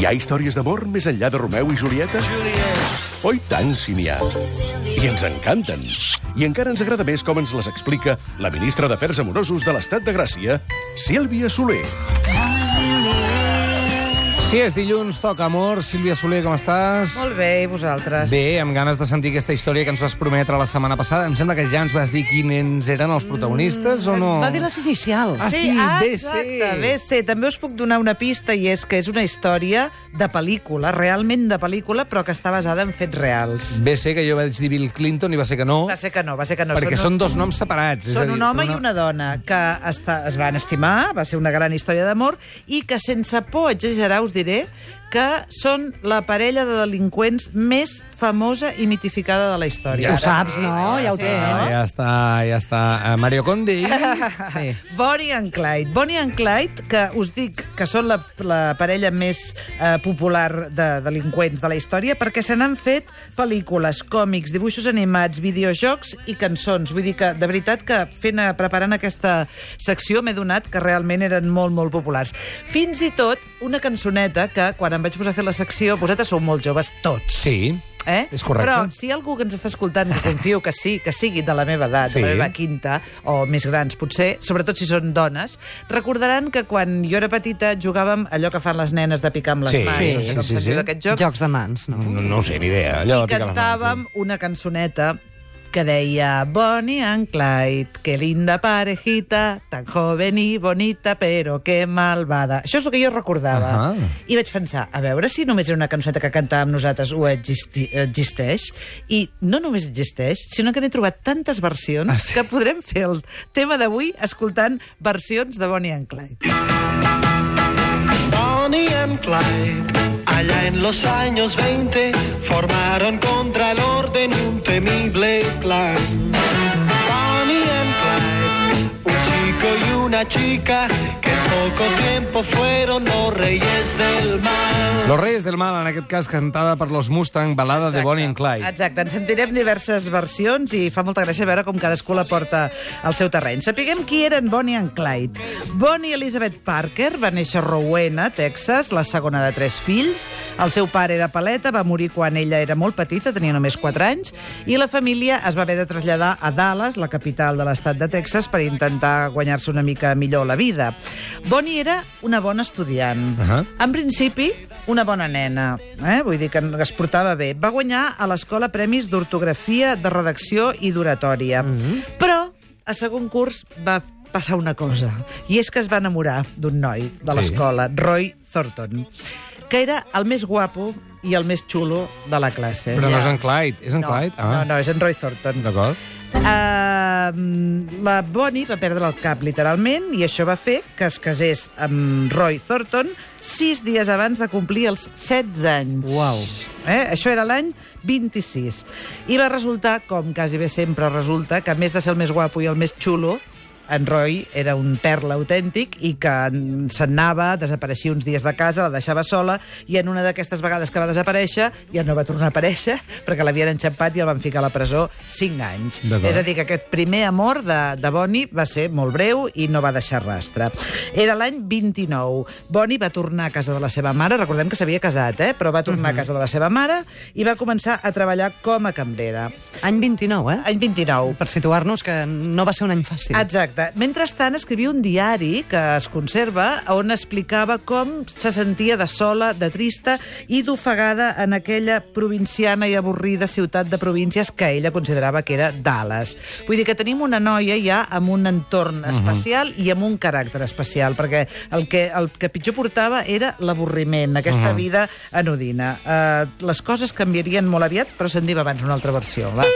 Hi ha històries d'amor més enllà de Romeu i Julieta? Oh, i tant, si n'hi ha. I ens encanten. I encara ens agrada més com ens les explica la ministra d'Afers Amorosos de l'Estat de Gràcia, Sílvia Soler. Si és dilluns, toca amor. Sílvia Soler, com estàs? Molt bé, i vosaltres? Bé, amb ganes de sentir aquesta història que ens vas prometre la setmana passada. Em sembla que ja ens vas dir quins eren els protagonistes, o no? Va dir les inicials. Ah, sí, ah, BC. Exacte, BC. També us puc donar una pista, i és que és una història de pel·lícula, realment de pel·lícula, però que està basada en fets reals. Bé, sé que jo vaig dir Bill Clinton i va ser que no, Va ser que no, va ser que no. perquè són dos noms separats. és a Són dir, un home i una dona que està, es van estimar, va ser una gran història d'amor, i que sense por exagerar us diré でね。Que són la parella de delinqüents més famosa i mitificada de la història. Ja Ho saps, no? Ja ho Sí, Ah, no? ja està, ja està. Uh, Mario Conde i... Sí. Bonnie and Clyde. Bonnie and Clyde, que us dic que són la, la parella més eh, popular de delinqüents de la història, perquè se n'han fet pel·lícules, còmics, dibuixos animats, videojocs i cançons. Vull dir que, de veritat, que fent, eh, preparant aquesta secció m'he donat que realment eren molt, molt populars. Fins i tot una cançoneta que, quan em vaig posar a fer la secció, vosaltres sou molt joves, tots. Sí, Eh? és correcte. Però si hi ha algú que ens està escoltant, que confio que sí, que sigui de la meva edat, Sí. de la meva quinta, o més grans potser, sobretot si són dones, recordaran que quan jo era petita jugàvem allò que fan les nenes de picar amb les Sí, mans, sí, no sé com sí, sí. joc, Jocs de mans, no? No, no ho sé, ni idea. Allò i de les mans, cantàvem una cançoneta que deia Bonnie and Clyde, que linda parejita, tan joven y bonita, pero que malvada. Això és el que jo recordava. Ahà. I vaig pensar, a veure si només era una cançoneta que cantàvem nosaltres o existi existeix. I no només existeix, sinó que n'he trobat tantes versions Ah, sí? que podrem fer el tema d'avui escoltant versions de Bonnie and Clyde. Bonnie and Clyde, allá en los años 20, formaron contra el orden un temible clan. Bonnie and Clyde, un chico y una chica que en poco tiempo fueron los reyes del mal. Los Reyes del Mal, en aquest cas cantada per los Mustang, balada de Bonnie and Clyde. Exacte, en sentirem diverses versions i fa molta gràcia veure com cadascú la porta al seu terreny. Sapiguem qui eren Bonnie and Clyde. Bonnie Elizabeth Parker va néixer a Rowena, Texas, la segona de tres fills. El seu pare era paleta, va morir quan ella era molt petita, tenia només 4 anys, i la família es va haver de traslladar a Dallas, la capital de l'estat de Texas, per intentar guanyar-se una mica millor la vida. Bonnie era una bona estudiant. Ahà. En principi, una bona nena, eh? vull dir que es portava bé. Va guanyar a l'escola premis d'ortografia, de redacció i d'oratòria. Però, a segon curs, va passar una cosa, i és que es va enamorar d'un noi de Sí. l'escola, Roy Thornton, que era el més guapo i el més xulo de la classe. Però no és en Clyde, és en no, Clyde? Ah. No, no, és en Roy Thornton. D'acord. Uh, la Bonnie va perdre el cap, literalment, i això va fer que es casés amb Roy Thornton sis dies abans de complir els 16 anys. Uau. Eh? Això era l'any 26. I va resultar, com quasi bé sempre resulta, que a més de ser el més guapo i el més xulo, en Roy era un perla autèntic i que en- se'n anava, desapareixia uns dies de casa, la deixava sola, i en una d'aquestes vegades que va desaparèixer ja no va tornar a aparèixer perquè l'havien enxampat i el van ficar a la presó 5 anys. És a dir, que aquest primer amor de, de Bonnie va ser molt breu i no va deixar rastre. Era l'any 29. Bonnie va tornar a casa de la seva mare, recordem que s'havia casat, eh? però va tornar a casa de la seva mare i va començar a treballar com a cambrera. Any 29, eh? Any 29. Per situar-nos, que no va ser un any fàcil. Exacte. Mentrestant, escrivia un diari que es conserva on explicava com se sentia de sola, de trista i d'ofegada en aquella provinciana i avorrida ciutat de províncies que ella considerava que era Dallas. Vull dir que tenim una noia ja amb un entorn especial i amb un caràcter especial, perquè el que, el que pitjor portava era l'avorriment, aquesta vida anodina. Uh, les coses canviarien molt aviat, però se'n diu abans una altra versió. Va.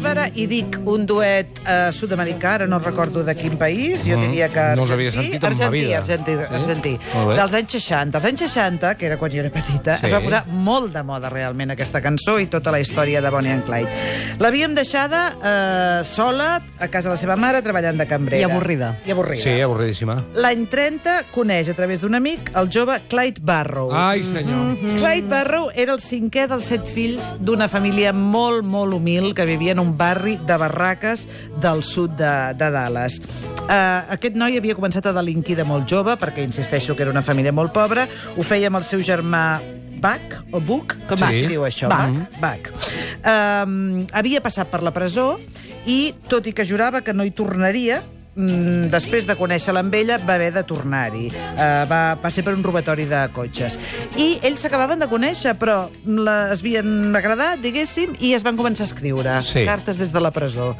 Bàrbara i Dic, un duet eh, sud-americà, ara no recordo de quin país, jo Mm, diria que no els argentí, havia sentit en ma argentí, vida. argentí, Sí? argentí, dels anys 60. Els anys 60, que era quan jo era petita, Sí. es va posar molt de moda realment aquesta cançó i tota la història de Bonnie and Clyde. L'havíem deixada eh, sola a casa de la seva mare treballant de cambrera. I avorrida. I avorrida. Sí, avorridíssima. L'any 30 coneix a través d'un amic el jove Clyde Barrow. Ai, senyor. Clyde Barrow era el cinquè dels set fills d'una família molt, molt humil que vivia en un barri de barraques del sud de, de Dallas. Uh, aquest noi havia començat a delinquir de molt jove, perquè insisteixo que era una família molt pobra. Ho feia amb el seu germà Buck, o Buck, com Sí. diu això? Buck. Buck. Buck. Um, havia passat per la presó i, tot i que jurava que no hi tornaria, mm, després de conèixer-la amb ella, va haver de tornar-hi. Uh, va, va ser per un robatori de cotxes. I ells s'acabaven de conèixer, però la, es havien agradat, diguéssim, i es van començar a escriure Sí. cartes des de la presó.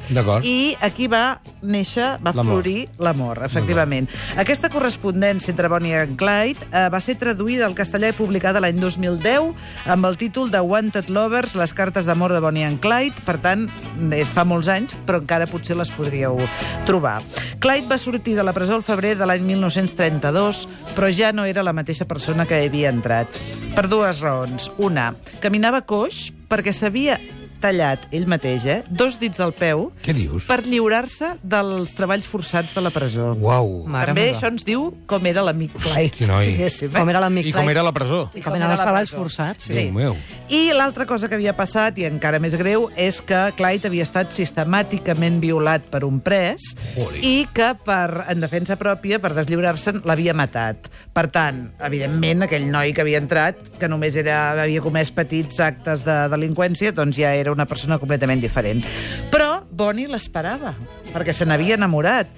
I aquí va néixer, va florir l'amor, efectivament. Aquesta correspondència entre Bonnie i Clyde eh, va ser traduïda al castellà i publicada l'any 2010 amb el títol de Wanted Lovers, les cartes d'amor de Bonnie and Clyde. Per tant, eh, fa molts anys, però encara potser les podríeu trobar. Clyde va sortir de la presó al febrer de l'any 1932, però ja no era la mateixa persona que havia entrat. Per dues raons. Una, caminava coix perquè s'havia tallat ell mateix, eh, dos dits del peu Què dius? per lliurar-se dels treballs forçats de la presó. Uau. Mare També meva. això ens diu com era l'amic Clyde. Hosti, noi. diguéssim, eh? Com era l'amic I com era la presó? I com eren els treballs forçats. Sí. Déu meu. I l'altra cosa que havia passat, i encara més greu, és que Clyde havia estat sistemàticament violat per un pres Joder. i que, per, en defensa pròpia, per deslliurar-se'n, l'havia matat. Per tant, evidentment, aquell noi que havia entrat, que només era, havia comès petits actes de delinqüència, doncs ja era una persona completament diferent. Però Bonnie l'esperava, perquè se n'havia enamorat.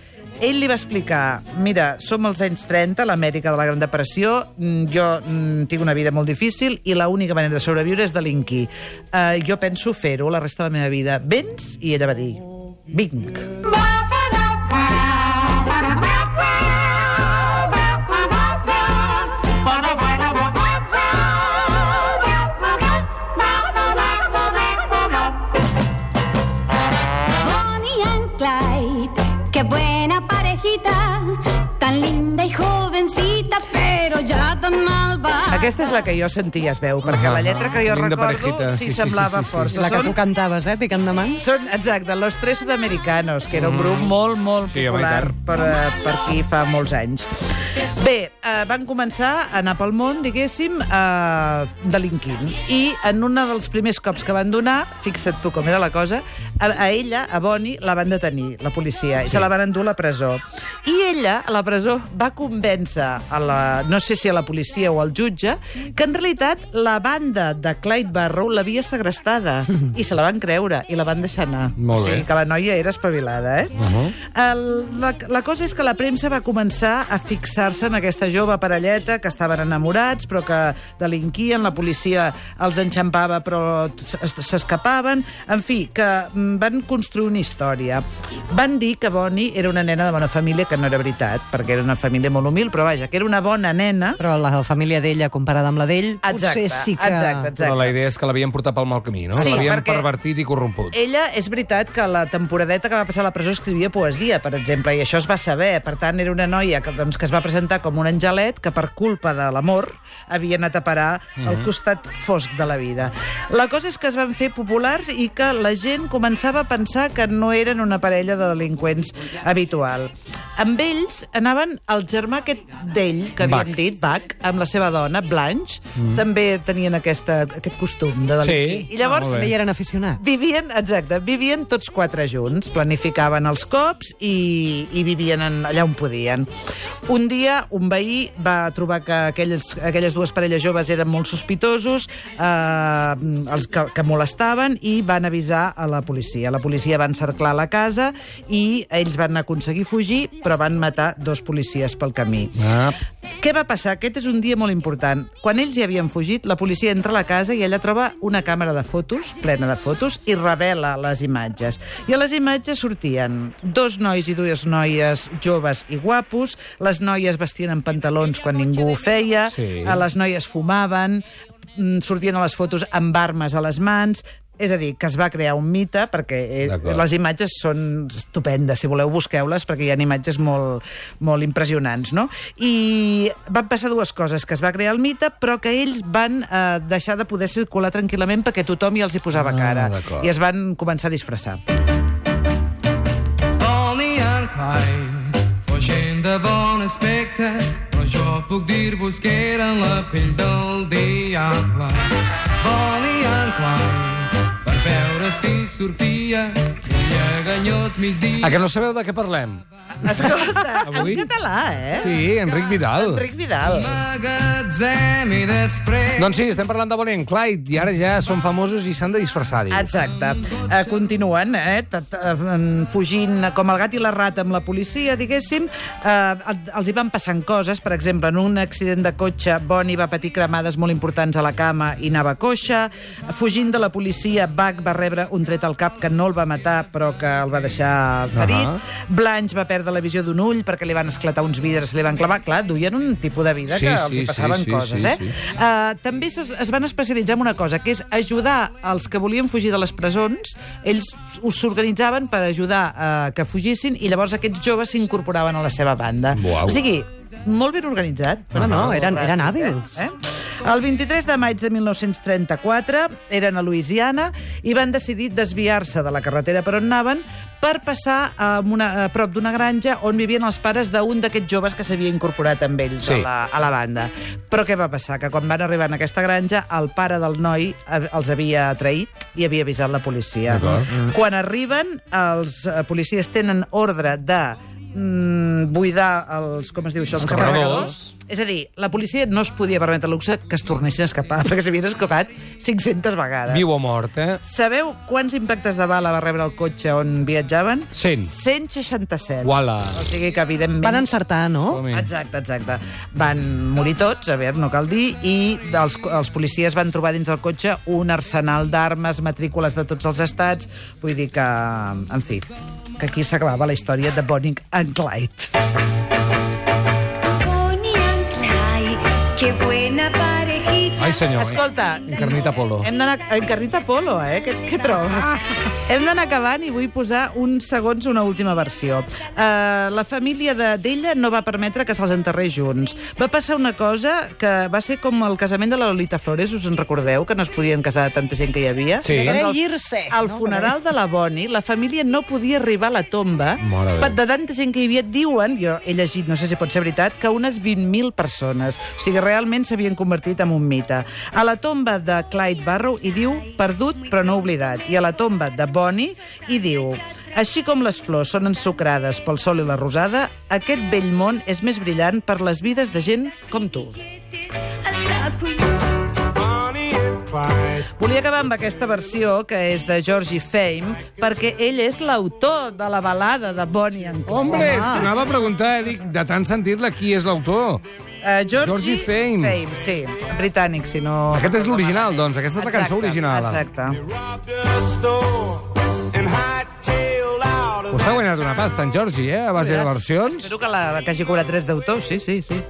Ell li va explicar, mira, som als anys 30, l'Amèrica de la Gran Depressió, mm, jo mm, tinc una vida molt difícil i l'única manera de sobreviure és delinquir. Uh, jo penso fer-ho la resta de la meva vida. Vens? I ella va dir, vinc. Bonnie qué buena parejita, tan linda y jovencita, pero ya tan malvada. Aquesta és la que jo sentia, es veu, perquè la lletra que jo recordo parejita, sí, sí, sí, semblava sí, sí, sí. força. La que Són- tu cantaves, eh, picant de mans. Són, exacte, Los Tres Sudamericanos, que era un grup molt, molt Mm. Sí, home, i popular tant. per, eh, per aquí fa molts anys. Bé, eh, van començar a anar pel món, diguéssim, eh, delinquint. I en un dels primers cops que van donar, fixa't tu com era la cosa, a, a ella, a Bonnie, la van detenir, la policia, i se la van endur a la presó. I ella, a la presó, va convèncer, a la, no sé si a la policia o al jutge, que en realitat la banda de Clyde Barrow l'havia segrestada. I se la van creure, i la van deixar anar. Molt o sigui bé. que la noia era espavilada, eh? Uh -huh. El, la, la cosa és que la premsa va començar a fixar-se en aquesta jove parelleta que estaven enamorats però que delinquien, la policia els enxampava però s'escapaven. En fi, que mm, van construir una història. Van dir que Bonnie era una nena de bona família, que no era veritat, perquè era una família molt humil, però vaja, que era una bona nena. Però la família d'ella, comparada amb la d'ell, Exacte, potser sí que... exacte, exacte. Però la idea és que l'havien portat pel mal camí, no? Sí, l'havien pervertit i corromput. Ella, és veritat que la temporadeta que va passar a la presó escrivia poesia, per exemple, i això es va saber. Per tant, era una noia que, doncs, que es va presentar com un angelet que per culpa de l'amor havia anat a parar al costat fosc de la vida. La cosa és que es van fer populars i que la gent començava a pensar que no eren una parella de delinqüents habitual. Amb ells anaven el germà aquest d'ell, que havíem Buck. dit, Buck, amb la seva dona, Blanche, també tenien aquesta, aquest costum de delinquir. Sí. I llavors Ah. També hi eren aficionats. Vivien, exacte, vivien tots quatre junts, planificaven els cops i, i vivien en, allà on podien. Un dia, un veí va trobar que aquelles, aquelles dues parelles joves eren molt sospitosos, eh, els que, que molestaven, i van avisar a la policia. La policia va encerclar la casa i ells van aconseguir fugir, però van matar dos policies pel camí. Ah, Què va passar? Aquest és un dia molt important. Quan ells hi havien fugit, la policia entra a la casa i ella troba una càmera de fotos, plena de fotos, i revela les imatges. I a les imatges sortien dos nois i dues noies joves i guapos, les noies vestien en pantalons quan ningú ho feia, Sí. a les noies fumaven, mm, sortien a les fotos amb armes a les mans, És a dir, que es va crear un mite, perquè eh, les imatges són estupendes, si voleu busqueu-les, perquè hi ha imatges molt, molt impressionants, no? I van passar dues coses, que es va crear el mite, però que ells van eh, deixar de poder circular tranquil·lament perquè tothom ja els hi posava Ah, cara. I es van començar a disfressar. Clyde, fuixent de bon aspecte, però jo puc dir-vos que eren la pell del diable. Clyde, per veure si sortia un lleganyós migdia. A que no sabeu de què parlem? Escolta, Avui? en català, eh? Sí, Enric Vidal. Enric Vidal. Magatzem i després... Doncs sí, estem parlant de Bonnie and Clyde, i ara ja són famosos i s'han de disfressar, dius. Exacte. Uh, continuen, eh, t- t- eh, fugint com el gat i la rata amb la policia, diguéssim. Uh, els hi van passant coses. Per exemple, en un accident de cotxe, Bonnie va patir cremades molt importants a la cama i anava coixa. Fugint de la policia, Buck va rebre un tret al cap que no el va matar, però que el va deixar ferit. Ahà. Blanche va perdre la visió d'un ull perquè li van esclatar uns vidres, li van clavar. Clar, duien un tipus de vida Sí, que sí, els hi sí, passaven sí, coses, sí, eh? sí. Uh, també es, es van especialitzar en una cosa, que és ajudar els que volien fugir de les presons. Ells us s'organitzaven per ajudar uh, que fugissin i llavors aquests joves s'incorporaven a la seva banda. Uau. O sigui, molt ben organitzat. No, no, eren- eren hàbils. Eh? El 23 de maig de 1934 eren a Louisiana i van decidir desviar-se de la carretera per on anaven per passar a, una, a prop d'una granja on vivien els pares d'un d'aquests joves que s'havia incorporat amb ells Sí. a, la, a la banda. Però què va passar? Que quan van arribar en aquesta granja, el pare del noi eh, els havia traït i havia avisat la policia. Quan arriben, els eh, policies tenen ordre de mm, buidar els, com es diu això, els, Els carregadors. És a dir, la policia no es podia permetre el luxe que es tornessin a escapar, perquè s'havien escapat 500 vegades. Viu o mort, eh? Sabeu quants impactes de bala va rebre el cotxe on viatjaven? 100. 167. Uala. O sigui que, evidentment... Van encertar, no? Exacte, exacte. Van morir tots, a veure, no cal dir, i els, els policies van trobar dins del cotxe un arsenal d'armes, matrícules de tots els estats, vull dir que, en fi, que aquí s'acabava la història de Bonnie and Clyde. Bonnie and Clyde, buena parejita. Ai, senyor. Escolta, Encarnita Polo. Hem d'anar... Encarnita Polo, eh? Què, què trobes? Hem d'anar acabant i vull posar uns segons una última versió. Uh, la família de- d'ella no va permetre que se'ls enterrés junts. Va passar una cosa que va ser com el casament de la Lolita Flores, us en recordeu? Que no es podien casar tanta gent que hi havia? Sí. Doncs al, Agrair-se, al funeral de la Bonnie, la família no podia arribar a la tomba de de tanta gent que hi havia. Diuen, jo he llegit, no sé si pot ser veritat, que unes 20.000 persones. O sigui, realment s'havien convertit en un mite. A la tomba de Clyde Barrow hi diu perdut però no oblidat. I a la tomba de Bonnie hi diu així com les flors són ensucrades pel sol i la rosada, aquest vell món és més brillant per les vides de gent com tu. Volia acabar amb aquesta versió, que és de Georgie Fame, perquè ell és l'autor de la balada de Bonnie and Clyde. Hombre, t'anava a preguntar, eh, dic, de tant sentir-la, qui és l'autor? Uh, Georgie, Georgie Fame. Fame, sí. Britànic, si no... Aquest és l'original, doncs, aquesta és la cançó Exacte, original. Exacte. Us ha guanyat una pasta, en Georgie, eh, a base de versions. Espero que, la, que hagi cobrat drets d'autor, sí, sí, sí.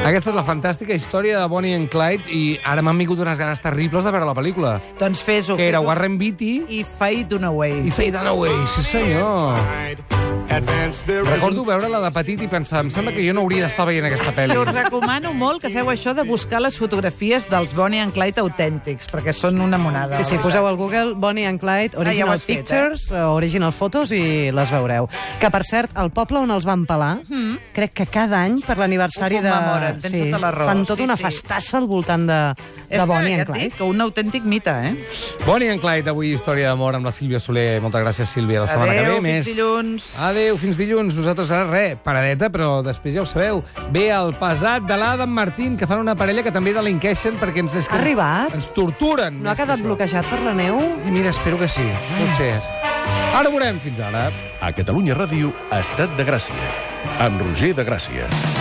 Aquesta és la fantàstica història de Bonnie and Clyde i ara m'han vingut unes ganes terribles de veure la pel·lícula. Doncs fes-ho. Que era fes-ho. Warren Beatty I Fade Dunaway. i Faye Dunaway, sí senyor. Recordo veure-la de petit i pensar, em sembla que jo no hauria d'estar veient aquesta pel·li. Us recomano molt que feu això de buscar les fotografies dels Bonnie and Clyde autèntics, perquè són una monada. Sí, sí, poseu al Google Bonnie and Clyde, Ah, ja ho Original has fet, Pictures, eh? Original Photos, i les veureu. Que, per cert, el poble on els van pelar, crec que cada any, per l'aniversari Ho de... commemoren, tens tota la raó, fan tota sí, una sí. festassa al voltant de, És de Bonnie and Clyde. que un autèntic mite, eh? Bonnie and Clyde, avui història d'amor amb la Sílvia Soler. Moltes gràcies, Sílvia. La setmana Adéu, que ve, fins més. dilluns. Adéu, fins dilluns. Nosaltres ara res, paradeta, però després ja ho sabeu. Ve el pesat de l'Adam Martín, que fan una parella que també delinqueixen perquè ens... Ha arribat? Ens torturen. No ha quedat això. bloquejat per la neu? I mira, espero que sí. No ho sé. Ara ho veurem. Fins ara. A Catalunya Ràdio, Estat de Gràcia. Amb Roger de Gràcia.